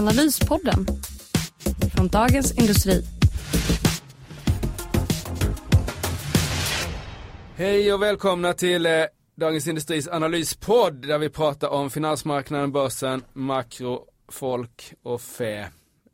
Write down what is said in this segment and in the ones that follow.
Analyspodden från Dagens Industri. Hej och välkomna till eh, Dagens Industris analyspodd där vi pratar om finansmarknaden, börsen, makro, folk och fä.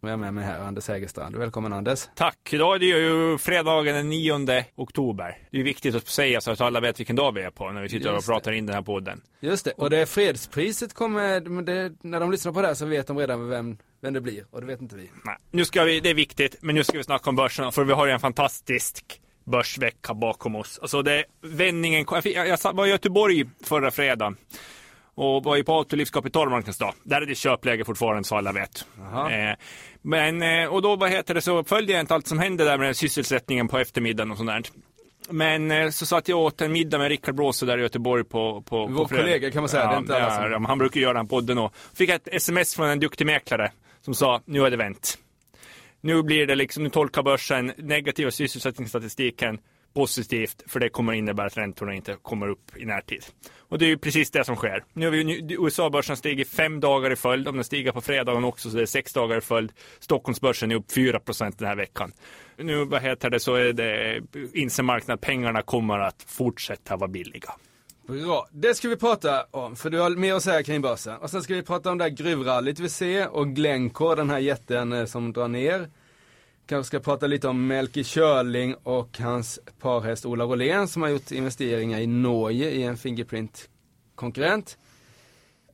Jag är med mig här, Anders Hägerstrand. Välkommen Anders. Tack! Idag är det ju fredagen den 9 oktober. Det är viktigt att säga så att alla vet vilken dag vi är på när vi sitter och Just pratar in den här podden. Just det, och det är fredspriset kommer, det, när de lyssnar på det här så vet de redan vem, vem det blir och det vet inte vi. Nej, nu ska vi, det är viktigt, men nu ska vi snacka om börsen för vi har ju en fantastisk börsvecka bakom oss. Alltså det vändningen. Jag, jag, jag var i Göteborg förra fredagen och var ju på Autolivs kapitalmarknadsdag. Där är det köpläge fortfarande så alla vet. Eh, men, eh, och då vad heter det, så följde jag inte allt som hände där med sysselsättningen på eftermiddagen och sånt där. Men eh, så satt jag åt en middag med Rickard Blåse där i Göteborg på, på Vår på kollega kan man säga, det är inte alla som- ja, ja, han brukar göra den podden och fick ett sms från en duktig mäklare som sa nu är det vänt. Nu blir det liksom, nu tolkar börsen negativa sysselsättningsstatistiken positivt för det kommer innebära att räntorna inte kommer upp i närtid. Och det är ju precis det som sker. Nu har vi USA-börsen stigit fem dagar i följd, om den stiger på fredagen också så det är sex dagar i följd. Stockholmsbörsen är upp 4% den här veckan. Nu vad heter det så är det inser marknaden att pengarna kommer att fortsätta vara billiga. Bra, det ska vi prata om för du har mer att säga kring börsen. Och sen ska vi prata om det här gruvrallyt vi ser och Glencore, den här jätten eh, som drar ner. Kanske ska prata lite om Melker Körling och hans parhäst Ola Rolén som har gjort investeringar i Norge i en Fingerprint-konkurrent.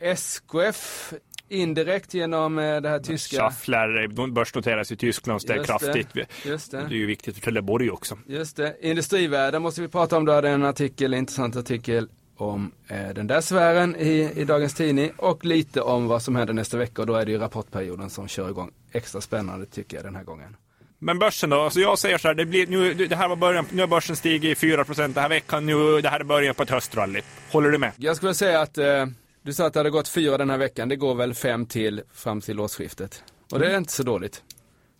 SKF indirekt genom eh, det här tyska. Schaffler börsnoteras i Tyskland och det. kraftigt. Just Det det. är ju viktigt för Trelleborg också. Just det. Industrivärlden måste vi prata om. Du hade en artikel, en intressant artikel om eh, den där sfären i, i dagens tidning och lite om vad som händer nästa vecka och då är det ju rapportperioden som kör igång. Extra spännande tycker jag den här gången. Men börsen då? Alltså jag säger så här, det, blir, nu, det här var början, nu har börsen stigit 4% den här veckan. Nu, det här är början på ett höstrally. Håller du med? Jag skulle säga att eh, du sa att det hade gått 4 den här veckan. Det går väl 5 till fram till årsskiftet. Och det är inte så dåligt.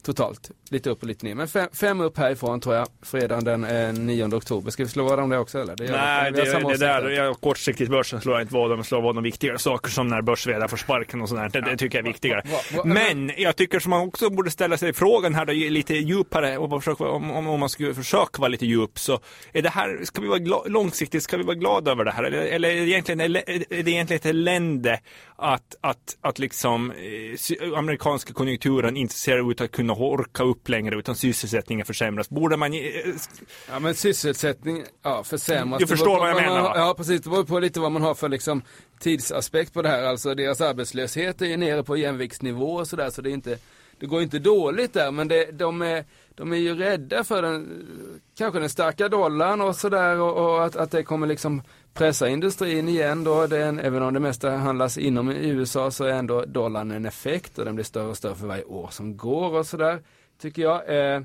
Totalt. Lite upp och lite ner. Men fem, fem upp härifrån tror jag. Fredagen den eh, 9 oktober. Ska vi slå vad om det också eller? Det Nej, det, det åsikt där, jag, kortsiktigt börsen slår jag inte vad om, slår vad om viktigare saker som när börsvd får sparken och sånt där. Det, det tycker jag är viktigare. Va- va- Men jag tycker som man också borde ställa sig frågan här då, lite djupare, och försöka, om, om, om man skulle försöka vara lite djup, så är det här, ska vi vara gla, långsiktigt, ska vi vara glada över det här? Eller, eller är, det egentligen, är det egentligen ett elände att, att, att liksom eh, amerikanska konjunkturen inte ser ut att kunna orka upp längre utan sysselsättningen försämras? Borde man, eh, Ja men sysselsättning, ja försämras. Du förstår vad jag menar, har- va? Ja precis, det beror på lite vad man har för liksom tidsaspekt på det här. Alltså deras arbetslöshet är ju nere på jämviktsnivå och sådär så det är inte det går inte dåligt där men det, de, är, de är ju rädda för den, kanske den starka dollarn och sådär och, och att, att det kommer liksom pressa industrin igen då. Det en, även om det mesta handlas inom USA så är ändå dollarn en effekt och den blir större och större för varje år som går och sådär. Tycker jag. Eh,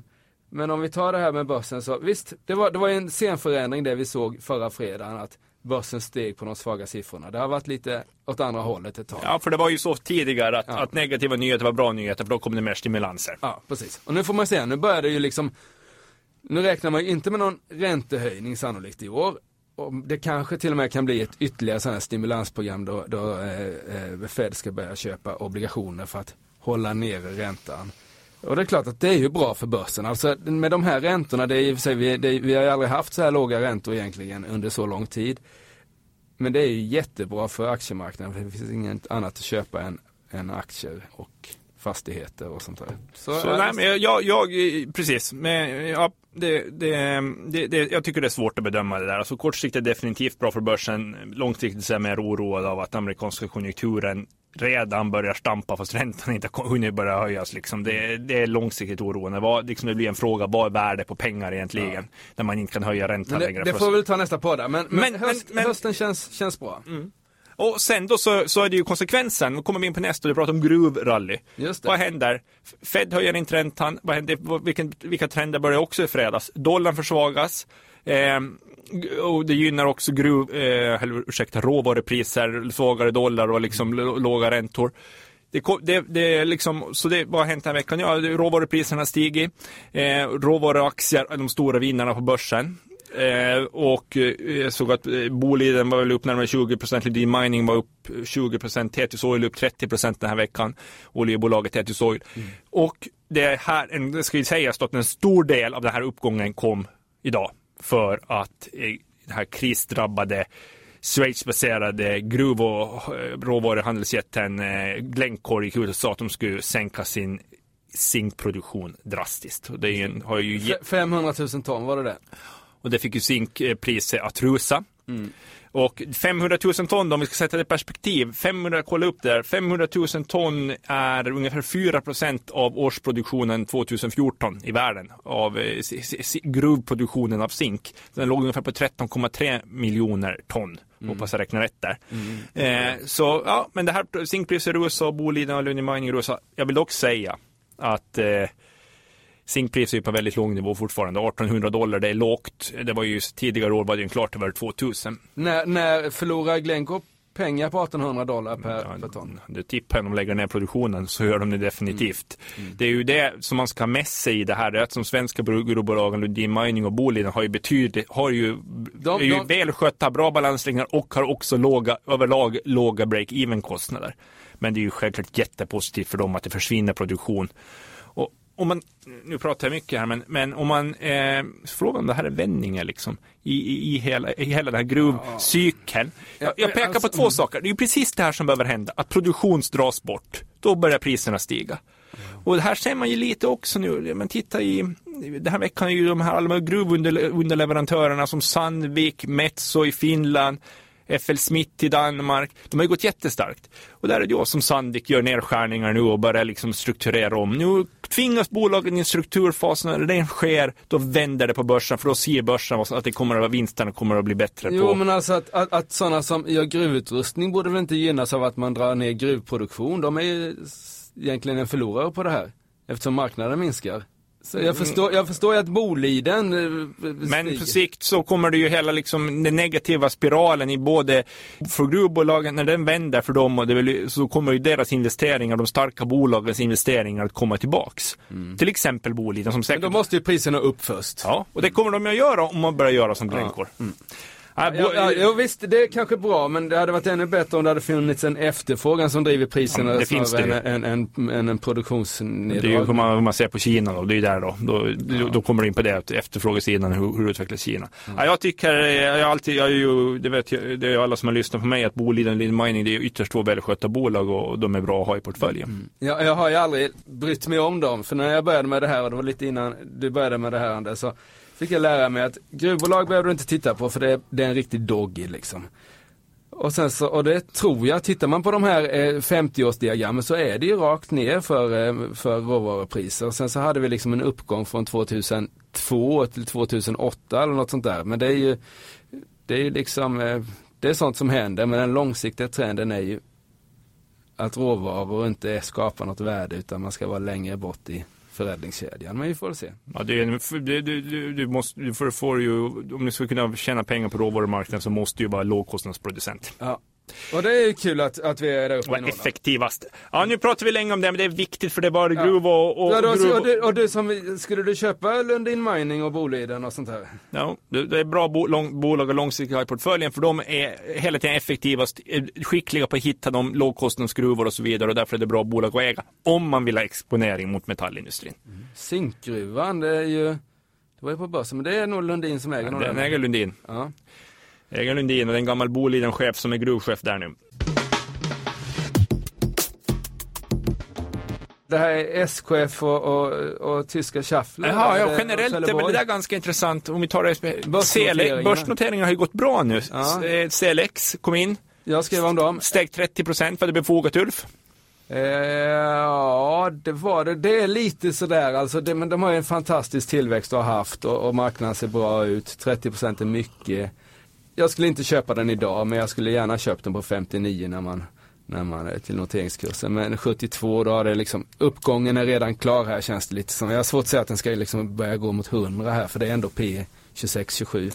men om vi tar det här med börsen så visst, det var, det var en scenförändring det vi såg förra fredagen att börsen steg på de svaga siffrorna. Det har varit lite åt andra hållet ett tag. Ja, för det var ju så tidigare att, Ja. att negativa nyheter var bra nyheter, för då kom det mer stimulanser. Ja, precis. Och nu får man se, nu börjar det ju liksom, nu räknar man ju inte med någon räntehöjning sannolikt i år. Och det kanske till och med kan bli ett ytterligare sådant här stimulansprogram då, då eh, eh, Fed ska börja köpa obligationer för att hålla nere räntan. Och det är klart att det är ju bra för börsen. Alltså med de här räntorna, det är i och för sig, vi, det, vi har ju aldrig haft så här låga räntor egentligen under så lång tid. Men det är ju jättebra för aktiemarknaden för det finns inget annat att köpa än, än aktier och fastigheter och sånt där. Så, eh, nej, men jag, jag, precis. Men, ja, det, det, det, det, jag tycker det är svårt att bedöma det där. Alltså, kortsiktigt är definitivt bra för börsen. Långsiktigt så är jag mer oroad av att amerikanska konjunkturen redan börjar stampa fast räntan inte har hunnit börja höjas. Liksom. Det, det är långsiktigt oroande. Vad, liksom det blir en fråga, vad är värde på pengar egentligen? När man inte kan höja räntan det, längre. det får vi ta nästa på där. Men, men, Men- höst, men- hösten känns, känns bra. Och sen då så, så är det ju konsekvensen, nu kommer vi in på nästa, du pratar om gruvrally. Just det. Vad händer? Fed höjer in trendtan, vad händer? Vilken, vilka trender börjar också i fredags? Dollarn försvagas. Eh, och det gynnar också gruv, eh, ursäkta, råvarupriser, svagare dollar och liksom låga räntor. Det, det, det är liksom, så det, har hänt den här veckan? Ja, råvarupriserna stigit. Eh, råvaruaktier är de stora vinnarna på börsen. Eh, och eh, jag såg att eh, Boliden var väl upp närmare 20 procent, Lundin Mining var upp 20 procent, Tethys Oil upp 30 procent den här veckan, oljebolaget Tethys Oil. Mm. Och det här, det ska ju sägas att en stor del av den här uppgången kom idag för att eh, den här krisdrabbade Schweizbaserade gruv och eh, råvaruhandelsjätten eh, Glencore gick ut och sa att de skulle sänka sin zinkproduktion drastiskt. Det en, har ju... 500 000 ton var det det? Och det fick ju zinkpriset att rusa. Mm. Och 500 000 ton, om vi ska sätta det i perspektiv, 500, kolla upp där, 500 000 ton är ungefär 4 procent av årsproduktionen 2014 i världen av eh, gruvproduktionen av zink. Den låg ungefär på 13,3 miljoner ton. Mm. Hoppas jag räknar rätt där. Mm. Eh, så ja, men det här zinkpriset rusar och Boliden och Lundin Mining rusar. Jag vill dock säga att eh, Zinkpriset är på väldigt låg nivå fortfarande. 1800 dollar, det är lågt. Det var ju tidigare år var det ju klart över 2000. När, när förlorar Glencore pengar på 1800 dollar per, ja, per ton. Det tippar de lägger ner produktionen så gör de det definitivt. Mm. Mm. Det är ju det som man ska ha med sig i det här. Det är att som svenska gruvbolagen Lundin Mining och Boliden har ju betydligt, har ju, de, är ju de... välskötta, bra balansräkningar och har också låga, överlag låga break-even kostnader. Men det är ju självklart jättepositivt för dem att det försvinner produktion om man, nu pratar jag mycket här, men, men om man eh, frågar om det här är vändningar liksom i, i, i, hela, i hela den här gruvcykeln. Jag, jag pekar alltså, på två saker. Det är precis det här som behöver hända, att produktion dras bort. Då börjar priserna stiga. Och det här ser man ju lite också nu. Men titta i, den här veckan är ju de här alla gruvunderleverantörerna som Sandvik, Metso i Finland, FL Smith i Danmark. De har ju gått jättestarkt. Och där är det jag som Sandvik gör nedskärningar nu och börjar liksom strukturera om. Nu tvingas bolagen i en strukturfas. När det sker, då vänder det på börsen. För då ser börsen att det kommer att vara vinsterna kommer att bli bättre. Jo, på... men alltså att, att, att sådana som gör gruvutrustning borde väl inte gynnas av att man drar ner gruvproduktion. De är ju egentligen en förlorare på det här. Eftersom marknaden minskar. Så jag förstår, jag förstår ju att Boliden eh, Men på sikt så kommer det ju hela liksom den negativa spiralen i både för gruvbolagen, när den vänder för dem och det väl, så kommer ju deras investeringar, de starka bolagens investeringar att komma tillbaks. Mm. Till exempel Boliden som säkert... Men då måste ju priserna upp först. Ja, och det kommer de att göra om man börjar göra som Glencore. Ja. Mm. Ja, ja, ja, visst, det är kanske bra, men det hade varit ännu bättre om det hade funnits en efterfrågan som driver priserna ja, det finns det. än en, en, en, en produktionsneddragning. Det är ju hur man, man ser på Kina då, det är ju där då. Då, ja. då kommer du in på det, efterfrågesidan, hur, hur utvecklas Kina? Mm. Ja, jag tycker, jag alltid, jag är ju, det vet jag, det är alla som har lyssnat på mig, att Boliden Lean Mining, det är ytterst två välskötta bolag och de är bra att ha i portföljen. Mm. Ja, jag har ju aldrig brytt mig om dem, för när jag började med det här, och det var lite innan du började med det här Anders, så fick jag lära mig att gruvbolag behöver du inte titta på för det är, det är en riktig doggy liksom. Och sen så, och det tror jag, tittar man på de här eh, 50-årsdiagrammen så är det ju rakt ner för, eh, för råvarupriser. Och sen så hade vi liksom en uppgång från 2002 till 2008 eller något sånt där. Men det är ju, det är ju liksom, eh, det är sånt som händer. Men den långsiktiga trenden är ju att råvaror inte skapar något värde utan man ska vara längre bort i förädlingskedjan. Men vi får se. Ja, det är, du, du, du, måste, du får, får ju, om du ska kunna tjäna pengar på råvarumarknaden så måste du vara lågkostnadsproducent. Ja. Och det är kul att, att vi är där uppe Norrland. effektivast. Ja, nu pratar vi länge om det, men det är viktigt för det är bara gruv och... och, ja, då, gruv och, du, och du som, skulle du köpa Lundin Mining och Boliden och sånt här? Ja, det är bra bo, lång, bolag och långsiktiga i portföljen för de är hela tiden effektivast, skickliga på att hitta de lågkostnadsgruvor och så vidare och därför är det bra bolag att äga. Om man vill ha exponering mot metallindustrin. Mm. Zinkgruvan, det är ju, det var ju på börsen, men det är nog Lundin som äger ja, den. Den äger Lundin. Ja. Äger Lundin och det är en gammal Boliden-chef som är gruvchef där nu. Det här är SKF och, och, och tyska Schaffler? Jaha, ja, generellt är väl det där ganska intressant. Om vi tar det börsnoteringarna. börsnoteringarna har ju gått bra nu. Ja. CLX kom in. Jag skrev om dem. Steg 30 procent. Var det befogat Ulf? Eh, ja, det var det. Det är lite sådär alltså. Det, men de har ju en fantastisk tillväxt och har haft och, och marknaden ser bra ut. 30 procent är mycket jag skulle inte köpa den idag men jag skulle gärna köpt den på 59 när man när man är till noteringskursen. Men 72 då är det liksom, uppgången är redan klar här känns det lite som. Jag har svårt att säga att den ska liksom börja gå mot 100 här för det är ändå P 26, 27.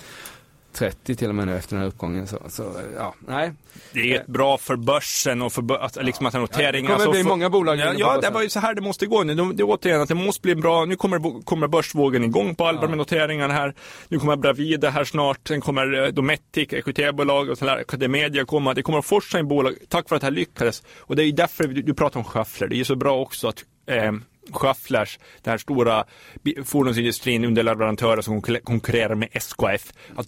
30 till och med nu efter den här uppgången. Så, så ja, nej. Det är bra för börsen och för bör, att, liksom att en notering. Ja, det kommer alltså, bli för, många bolag. Ja, ja det var ju så här det måste gå nu. Det, det återigen att det måste bli bra. Nu kommer, kommer börsvågen igång på allvar Ja. med noteringarna här. Nu kommer Bravida här snart. Sen kommer eh, Dometic, EQT-bolag och sådär. Academedia komma. Det kommer att forsa in bolag tack vare att det här lyckades. Och det är ju därför du, du pratar om Schaffler. Det är ju så bra också att eh, Schafflers, den här stora fordonsindustrin, underleverantörer som konkurre- konkurrerar med SKF. Att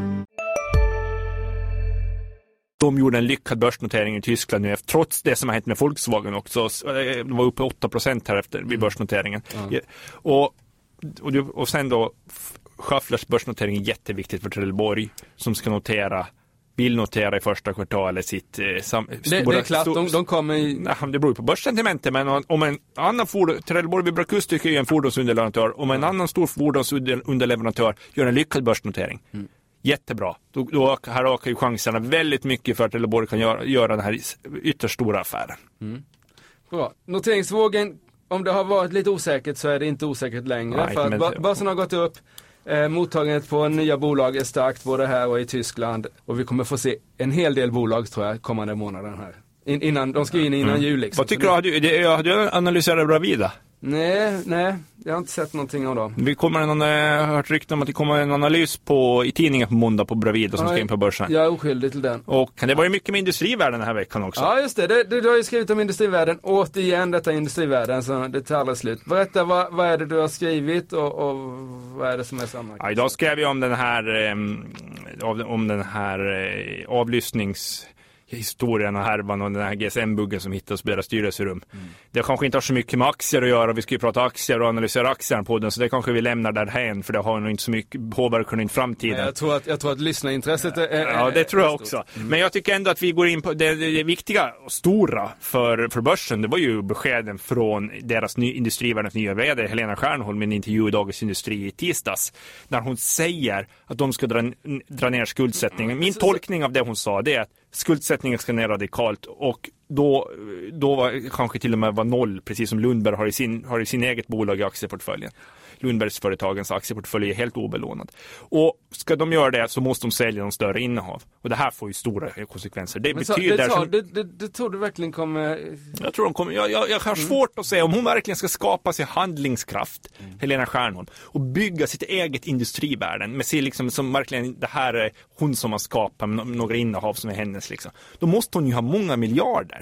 de gjorde en lyckad börsnotering i Tyskland nu, trots det som har hänt med Volkswagen också. Eh, De var uppe 8 procent här efter vid börsnoteringen. Ja, Och, och, och sen då, Schafflers börsnotering är jätteviktigt för Trelleborg som ska notera vill notera i första kvartalet sitt eh, sam, Det, det är klart, de, de kommer i... Nej, det beror ju på börssentimentet, men om- en annan fordon, Trelleborg Vibra Acustic är ju en fordonsunderleverantör, om en annan stor fordonsunderleverantör gör en lyckad börsnotering, jättebra. Då, då här ökar ju chanserna väldigt mycket för att Trelleborg kan göra, göra den här ytterst stora affären. Bra. Noteringsvågen, om det har varit lite osäkert så är det inte osäkert längre. Nej, för men- bör- börsen har gått upp. Eh, mottagandet på nya bolag är starkt både här och i Tyskland. Och vi kommer få se en hel del bolag tror jag kommande månaden här. In, innan, de ska in innan jul liksom. Vad tycker du? Har du, det, har du analyserat Bravida? Nej, nej. Jag har inte sett någonting av dem. Vi kommer en, jag har hört rykten om att det kommer en analys på, i tidningen på måndag på Bravida som ska Nej, in på börsen. Jag är oskyldig till den. Och det var ju mycket med industrivärlden den här veckan också. Ja just det, det, du har ju skrivit om industrivärlden. Återigen detta industrivärlden, så det tar aldrig slut. Berätta vad, vad är det du har skrivit och, och vad är det som är samma? Ja, idag skrev jag om den här, eh, om den här eh, avlyssningshistorien och härvan och den här GSM-buggen som hittades på deras styrelserum. Det kanske inte har så mycket med aktier att göra. Vi ska ju prata aktier och analysera aktierna på den, så det kanske vi lämnar därhän, för det har nog inte så mycket, påverkar inte framtiden. Jag tror att, jag tror att lyssnarintresset är, är Ja, det tror jag också. Men jag tycker ändå att vi går in på det, det, viktiga och stora för, för börsen. Det var ju beskeden från deras ny, Industrivärldens nya vd Helena Stjärnholm i en intervju i Dagens Industri i tisdags. Där hon säger att de ska dra, dra ner skuldsättningen. Min tolkning av det hon sa det är att skuldsättningen ska ner radikalt och då, då var, kanske till och med var noll, precis som Lundberg har i sin, har i sin eget bolag i aktieportföljen. Lundbergsföretagens aktieportfölj är helt obelånad. Och ska de göra det så måste de sälja de större innehav. Och det här får ju stora konsekvenser. Det Men så, betyder... det, tar, som- det, det, det tror du verkligen kommer... jag tror de kommer, jag, jag, jag har svårt att säga om hon verkligen ska skapa sig handlingskraft, Helena Stjärnholm, och bygga sitt eget industrivärden med sig liksom som verkligen det här är hon som har skapat några innehav som är hennes liksom. Då måste hon ju ha många miljarder.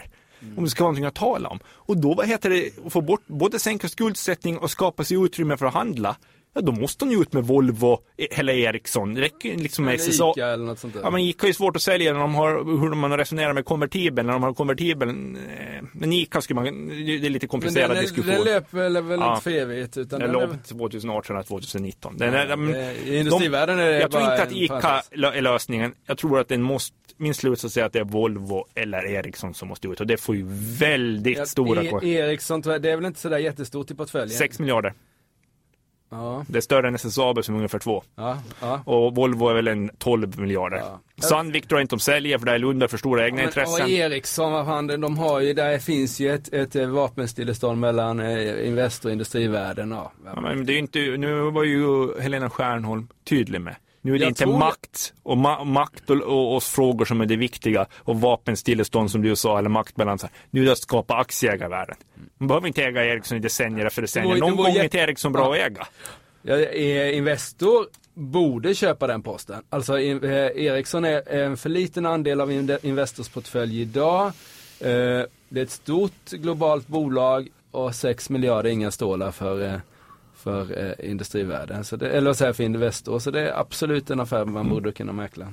Om det ska vara någonting att tala om. Och då, vad heter det, att få bort, både sänka skuldsättning och skapa sig utrymme för att handla. Ja, då måste hon ju ut med Volvo eller Ericsson. Det räcker ju liksom med SSA. Ica eller något sånt där. Ja men Ica är ju svårt att sälja när de har, hur man resonerar med konvertibeln, när de har konvertibeln. eh, Men Ica skulle man, det är lite komplicerad den, diskussion. den löper väl, väl Ja. inte för evigt? Utan Den är- 2018 eller 2019. Den är, det- I industrivärlden är det jag tror inte att Ica är lösningen. Jag tror att den måste, min slutsats är att det är Volvo eller Ericsson som måste ut. Och det får ju väldigt Ja, stora e-. Ericsson, det är väl inte sådär jättestort i portföljen? 6 miljarder. Ja, Det är större än SSAB som är ungefär två. ja, ja. Och Volvo är väl en 12 miljarder. Ja. Sandvik tror jag inte de säljer för där är Lundberg för stora egna Men, intressen. och Ericsson, vad fan, de har ju, där finns ju ett, ett eh, vapenstillestånd mellan eh, Investor och industrivärlden. Ja. Ja, men det är inte, nu var ju Helena Stjärnholm tydlig med. Nu är det Jag inte tror- makt och, ma- makt och, och, och frågor som är det viktiga och vapenstillestånd som du sa eller maktbalans. Nu är det att skapa aktieägarvärden. Man behöver inte äga Ericsson i decennier efter decennier. Någon gång är inte Ericsson bra att äga. Ja, eh, Investor borde köpa den posten. Alltså in- eh, Ericsson är en för liten andel av in- Investors portfölj idag. Eh, det är ett stort globalt bolag och 6 miljarder är inga stålar för, eh, för eh, industrivärden. Så det, eller så för Investor. Så det är absolut en affär man borde kunna mäkla.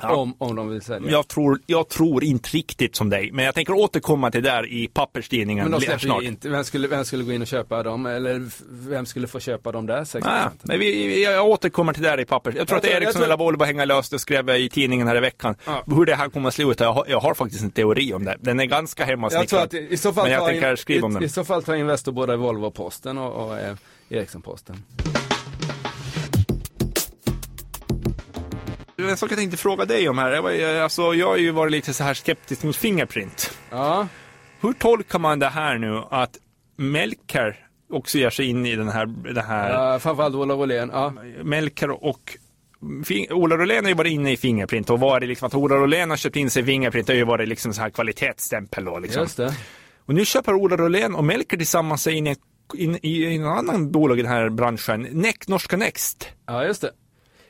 Ja. Om, om de vill sälja. Jag tror, jag tror inte riktigt som dig, men jag tänker återkomma till det där i papperstidningen Men de snart. inte. Vem skulle, vem skulle gå in och köpa dem? Eller vem skulle få köpa dem där? 6 Nej, men vi, jag återkommer till det här i papper. Jag tror Jag att jag Ericsson tror- eller Volvo hänger löst och skrev i tidningen här i veckan. Ja. Hur det här kommer att sluta, jag har, jag har faktiskt en teori om det. Den är ganska Jag hemmasnickrad. att i, i så fall Men jag tänker in, skriva om i, den. i så fall tar Investor både Volvo-posten och, och eh, Ericsson-posten. En sak jag tänkte fråga dig om här, jag, var, alltså, jag har ju varit lite så här skeptisk mot Fingerprint. Ja, Hur tolkar man det här nu att Melker också ger sig in i den här, den här uh, framförallt Ola Rolén. Ja. Melker och Ola Rolén har ju varit inne i Fingerprint och varit liksom att Ola Rolén har köpt in sig i Fingerprint har ju varit liksom så här kvalitetsstämpel då liksom. Just det. Och nu köper Ola Rolén och Melker tillsammans sig in i, in, i, i en annan bolag i den här branschen, Next, Norska Next. Ja, just det.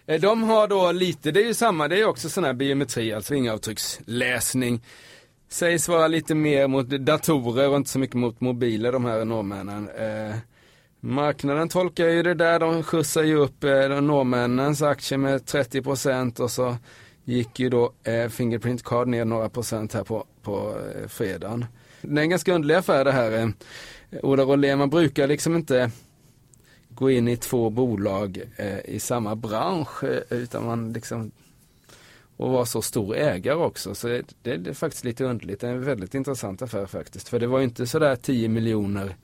Eh, de har då lite, det är ju samma, det är också sån här biometri, alltså fingeravtrycksläsning. Sägs vara lite mer mot datorer och inte så mycket mot mobiler, de här norrmännen. Eh, marknaden tolkar ju det där, de skjutsar ju upp eh, norrmännens aktier med 30% och så gick ju då eh, Fingerprint Card ner några procent här på, på eh, fredagen. Det är en ganska underlig affär det här. Eh. Ola Rollén, man brukar liksom inte gå in i två bolag eh, i samma bransch eh, utan man liksom och vara så stor ägare också. Så det, det, det är faktiskt lite underligt. Det är en väldigt intressant affär faktiskt. För det var ju inte sådär 10 miljoner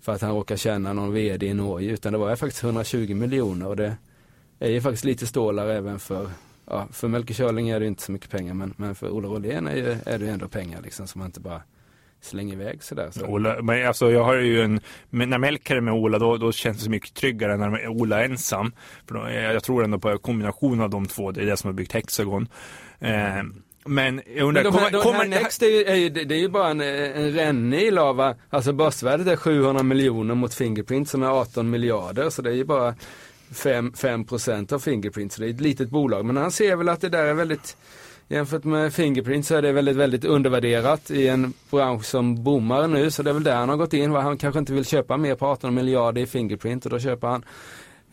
för att han råkar känna någon VD i Norge utan det var ju faktiskt 120 miljoner och det är ju faktiskt lite stålar även för Ja, för Melker Körling är det inte så mycket pengar men, men för Ola Rollén är, ju, är det ju ändå pengar liksom som man inte bara slänger iväg sådär. Så. Ola, men alltså jag har ju en, när Melker är med Ola då, då känns det så mycket tryggare än när Ola är ensam. För då, jag jag tror ändå på kombinationen av de två, det är det som har byggt Hexagon. Eh, men jag undrar, Men de här, kommer, de kommer här Next är ju, är ju, det är ju bara en, en rännil av, alltså börsvärdet är 700 miljoner mot Fingerprint som är 18 miljarder så det är ju bara 5, 5 procent av Fingerprint så det är ett litet bolag. Men han ser väl att det där är väldigt, jämfört med Fingerprint så är det väldigt, väldigt undervärderat i en bransch som boomar nu så det är väl där han har gått in. Han kanske inte vill köpa mer på 18 miljarder i Fingerprint och då köper han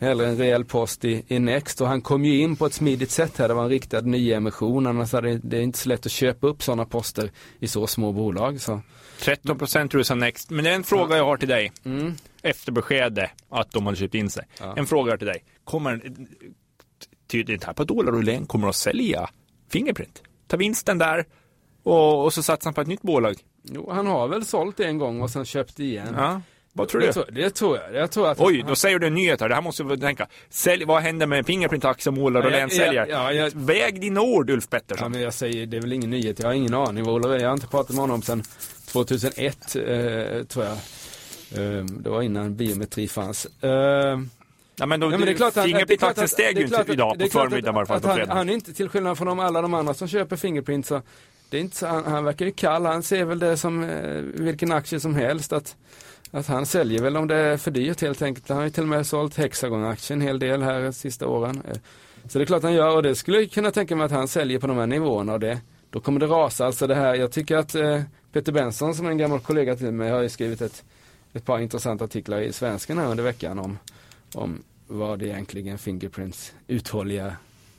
hellre en rejäl post i, i Next och han kom ju in på ett smidigt sätt här. Det var en riktad nyemission. Annars är det, det är inte så lätt att köpa upp sådana poster i så små bolag. Så. 13 procent tror jag Next. Men det är en fråga jag har till dig. Mm. Efter beskedet att de hade köpt in sig. Ja. En fråga jag har till dig. Kommer, tyder inte här på Rolén kommer att sälja Fingerprint? Ta vinsten där och, och så satsar han på ett nytt bolag. Jo, han har väl sålt en gång och sen köpt igen. Ja. Vad tror det, du? tror, det tror jag. Jag tror att Oj, han, då säger du en nyhet här. Det här måste vi tänka. Sälj, vad händer med Fingerprint-aktien om Ola Ja, Rolén ja, säljer? ja, ja. Väg dina ord, Ulf Ja, Pettersson. men jag säger, det är väl ingen nyhet. Jag har ingen aning vad Ola Jag har inte pratat med honom sedan 2001 eh, tror jag. Eh, det var innan biometri fanns. Eh, Ja, men då, Ja, men det är klart att- steg ju inte idag på förmiddagen varje fall han, han är inte till skillnad från de, alla de andra som köper Fingerprint så det är inte så, han, han verkar ju kall. Han ser väl det som eh, vilken aktie som helst. Att, att han säljer väl om det är för dyrt helt enkelt. Han har ju till och med sålt Hexagon-aktien en hel del här de sista åren. Eh, Så det är klart han gör och det skulle jag kunna tänka mig att han säljer på de här nivåerna och det, då kommer det rasa. Alltså det här, jag tycker att eh, Peter Benson som är en gammal kollega till mig har ju skrivit ett, ett par intressanta artiklar i Svenskan här under veckan om, om vad egentligen Fingerprints uthålliga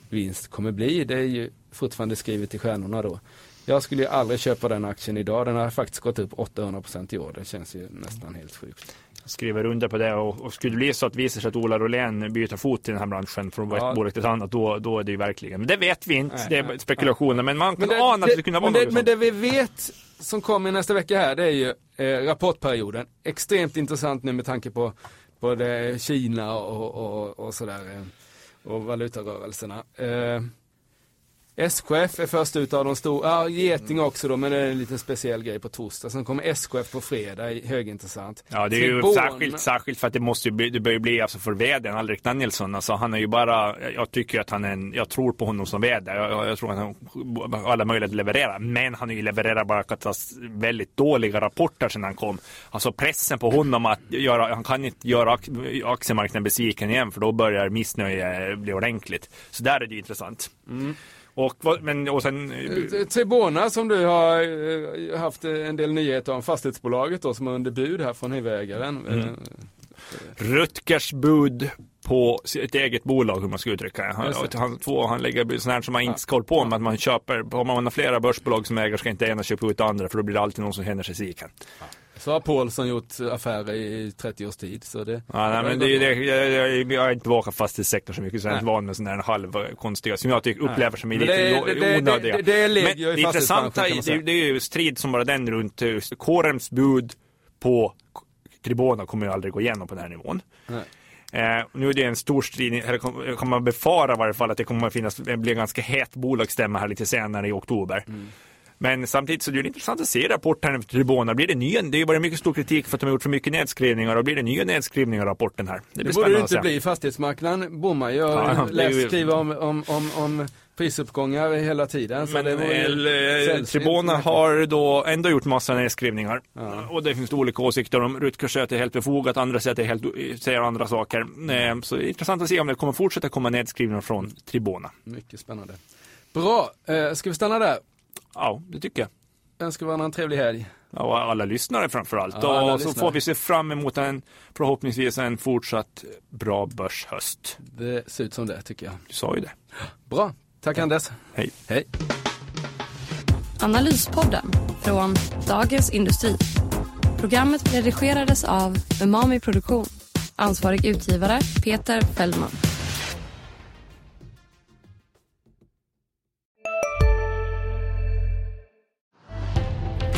vinst kommer bli. Det är ju fortfarande skrivet i stjärnorna då. Jag skulle ju aldrig köpa den aktien idag. Den har faktiskt gått upp 800% i år. Det känns ju nästan helt sjukt. Jag skriver under på det och, och skulle det bli så att det visar sig att Ola Rolén byter fot i den här branschen från Ja. ett bolag till ett annat, då, då är det ju verkligen, men det vet vi inte, Nej, det är nej, spekulationer, men man kan ana att det skulle kunna vara men, det, men det vi vet som kommer nästa vecka här, det är ju eh, rapportperioden. Extremt intressant nu med tanke på både Kina och, och, och sådär. Eh, och valutarörelserna. Eh, SKF är först ut av de stora, ja Geting också då, men det är en liten speciell grej på torsdag. Sen kommer SKF på fredag, högintressant. Ja, det är ju Tribon- särskilt, särskilt för att det måste ju bli, det bör ju bli alltså för vdn Alrik Danielsson. Alltså han är ju bara, jag tycker att han är en, jag tror på honom som vd. Jag, jag, tror att han har alla möjligheter att leverera. Men han har ju levererat bara väldigt dåliga rapporter sedan han kom. Alltså pressen på honom att göra, han kan inte göra ak- aktiemarknaden besviken igen för då börjar missnöje bli ordentligt. Så där är det ju intressant. Och, men, och sen, Eh, Tribona som du har eh, haft en del nyheter om, fastighetsbolaget då som är under bud här från huvudägaren. Mm. Eh, Rutgers bud på ett eget bolag, hur man ska uttrycka det. Han, han, två, han lägger bud sånt här som man inte ska hålla på med, att man köper, om man har flera börsbolag som äger ska inte ena köpa ut andra, för då blir det alltid någon som känner sig siken. Så har Paulsson gjort affärer i 30 års tid. Så det, Ja, nej, men det, det, jag, jag, har inte varit fastighetssektorn så mycket, så jag är inte van med sådana här halvkonstiga, som jag tycker, upplever som är lite det det- det- onödiga. det- det i det intressanta, det, det är ju strid som bara den runt Korems bud på Tribona kommer ju aldrig gå igenom på den här nivån. Nej. Eh, nu är det en stor strid, eller kan man befara i varje fall att det kommer att finnas, det blir en ganska het bolagsstämma här lite senare i oktober. Mm. Men samtidigt så är det intressant att se rapporten efter Tribona. Blir det nya, det har varit mycket stor kritik för att de har gjort för mycket nedskrivningar och blir det nya nedskrivningar i rapporten här? Det Det borde det inte bli. Fastighetsmarknaden bommar ju. Ja, läst skriva om, om, om, om prisuppgångar hela tiden. Men ju eh. Tribona har då ändå gjort massa nedskrivningar. Ja. Och det finns olika åsikter om Rutger säger att det är helt befogat, andra säger att det är helt, säger andra saker. Eh, Så det är intressant att se om det kommer fortsätta komma nedskrivningar från Tribona. Mycket spännande. Bra, eh, ska vi stanna där? Ja, det tycker jag. Önskar varandra en trevlig helg. Ja, och alla lyssnare framförallt. Ja, alla och så lyssnare. får vi se fram emot en förhoppningsvis en fortsatt bra börshöst. Det ser ut som det tycker jag. Du sa ju det. Bra, tack Anders. Hej. Hej. Analyspodden från Dagens Industri. Programmet redigerades av Umami Produktion. Ansvarig utgivare Peter Fellman.